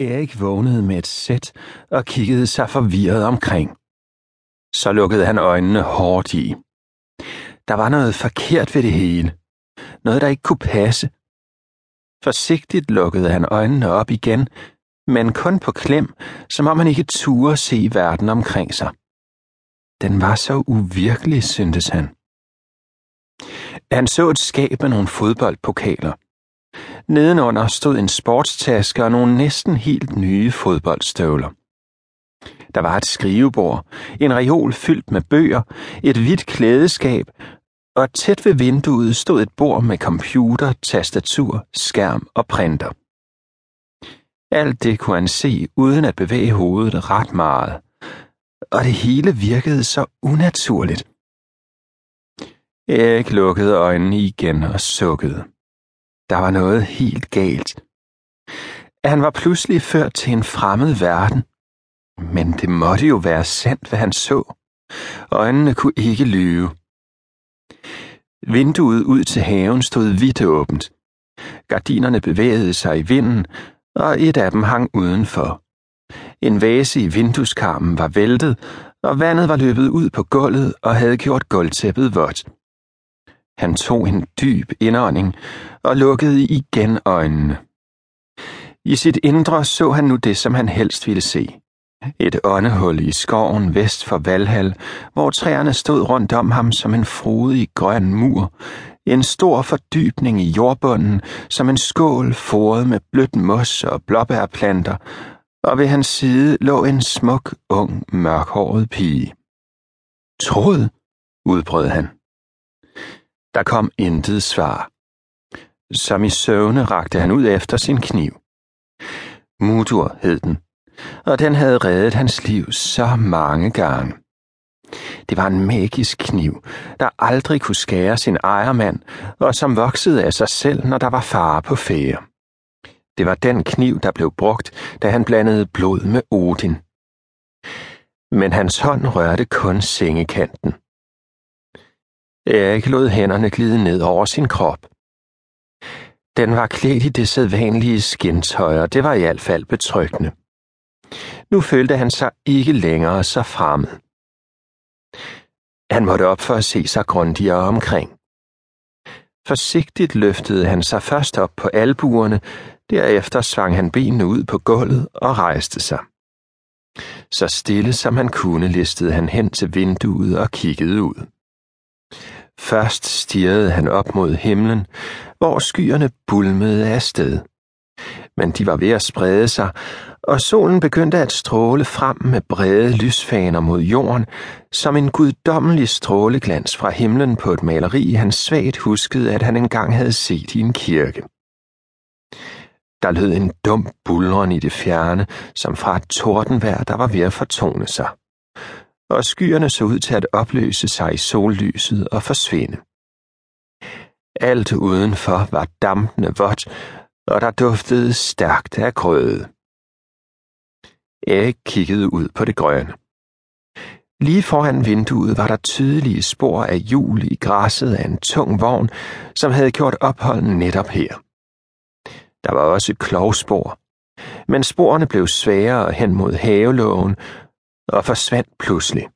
Erik vågnede med et sæt og kiggede sig forvirret omkring. Så lukkede han øjnene hårdt i. Der var noget forkert ved det hele. Noget, der ikke kunne passe. Forsigtigt lukkede han øjnene op igen, men kun på klem, som om han ikke turde se verden omkring sig. Den var så uvirkelig, syntes han. Han så et skab med nogle fodboldpokaler. Nedenunder stod en sportstaske og nogle næsten helt nye fodboldstøvler. Der var et skrivebord, en reol fyldt med bøger, et hvidt klædeskab, og tæt ved vinduet stod et bord med computer, tastatur, skærm og printer. Alt det kunne han se uden at bevæge hovedet ret meget, og det hele virkede så unaturligt. Erik lukkede øjnene igen og sukkede. Der var noget helt galt. Han var pludselig ført til en fremmed verden. Men det måtte jo være sandt, hvad han så. Øjnene kunne ikke lyve. Vinduet ud til haven stod vidt åbent. Gardinerne bevægede sig i vinden, og et af dem hang udenfor. En vase i vindueskarmen var væltet, og vandet var løbet ud på gulvet og havde gjort gulvtæppet vådt. Han tog en dyb indånding og lukkede igen øjnene. I sit indre så han nu det, som han helst ville se. Et åndehul i skoven vest for Valhall, hvor træerne stod rundt om ham som en frodig grøn mur, en stor fordybning i jordbunden, som en skål foret med blødt mos og blåbærplanter, og ved hans side lå en smuk, ung, mørkhåret pige. Tråd, udbrød han. Der kom intet svar. Som i søvne rakte han ud efter sin kniv. Mudur hed den, og den havde reddet hans liv så mange gange. Det var en magisk kniv, der aldrig kunne skære sin ejermand, og som voksede af sig selv, når der var fare på fære. Det var den kniv, der blev brugt, da han blandede blod med Odin. Men hans hånd rørte kun sengekanten. Erik lod hænderne glide ned over sin krop. Den var klædt i det sædvanlige skintøj, og det var i hvert fald betryggende. Nu følte han sig ikke længere så fremmed. Han måtte op for at se sig grundigere omkring. Forsigtigt løftede han sig først op på albuerne, derefter svang han benene ud på gulvet og rejste sig. Så stille som han kunne, listede han hen til vinduet og kiggede ud. Først stirrede han op mod himlen, hvor skyerne bulmede afsted. Men de var ved at sprede sig, og solen begyndte at stråle frem med brede lysfaner mod jorden, som en guddommelig stråleglans fra himlen på et maleri, han svagt huskede, at han engang havde set i en kirke. Der lød en dum bulren i det fjerne, som fra et tordenvejr, der var ved at fortone sig og skyerne så ud til at opløse sig i sollyset og forsvinde. Alt udenfor var dampende vådt, og der duftede stærkt af grøde. Erik kiggede ud på det grønne. Lige foran vinduet var der tydelige spor af hjul i græsset af en tung vogn, som havde gjort opholden netop her. Der var også klovspor, men sporene blev sværere hen mod havelågen, og forsvandt pludselig.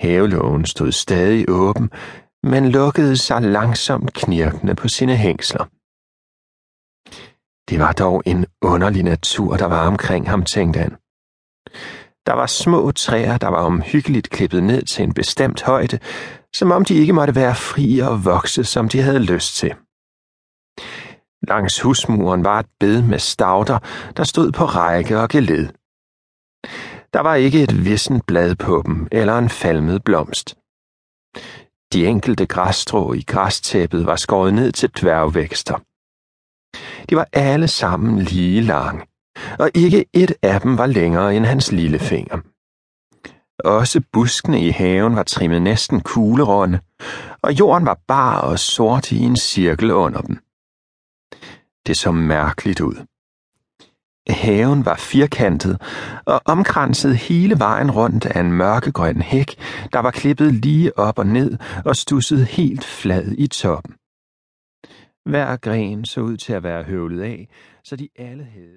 Havelågen stod stadig åben, men lukkede sig langsomt knirkende på sine hængsler. Det var dog en underlig natur, der var omkring ham, tænkte han. Der var små træer, der var omhyggeligt klippet ned til en bestemt højde, som om de ikke måtte være frie og vokse, som de havde lyst til. Langs husmuren var et bed med stauder, der stod på række og geled. Der var ikke et vissent blad på dem eller en falmet blomst. De enkelte græsstrå i græstæppet var skåret ned til dværgvækster. De var alle sammen lige lange, og ikke et af dem var længere end hans lillefinger. Også buskene i haven var trimmet næsten kuglerunde, og jorden var bar og sort i en cirkel under dem. Det så mærkeligt ud. Haven var firkantet og omkranset hele vejen rundt af en mørkegrøn hæk, der var klippet lige op og ned og stusset helt flad i toppen. Hver gren så ud til at være høvlet af, så de alle havde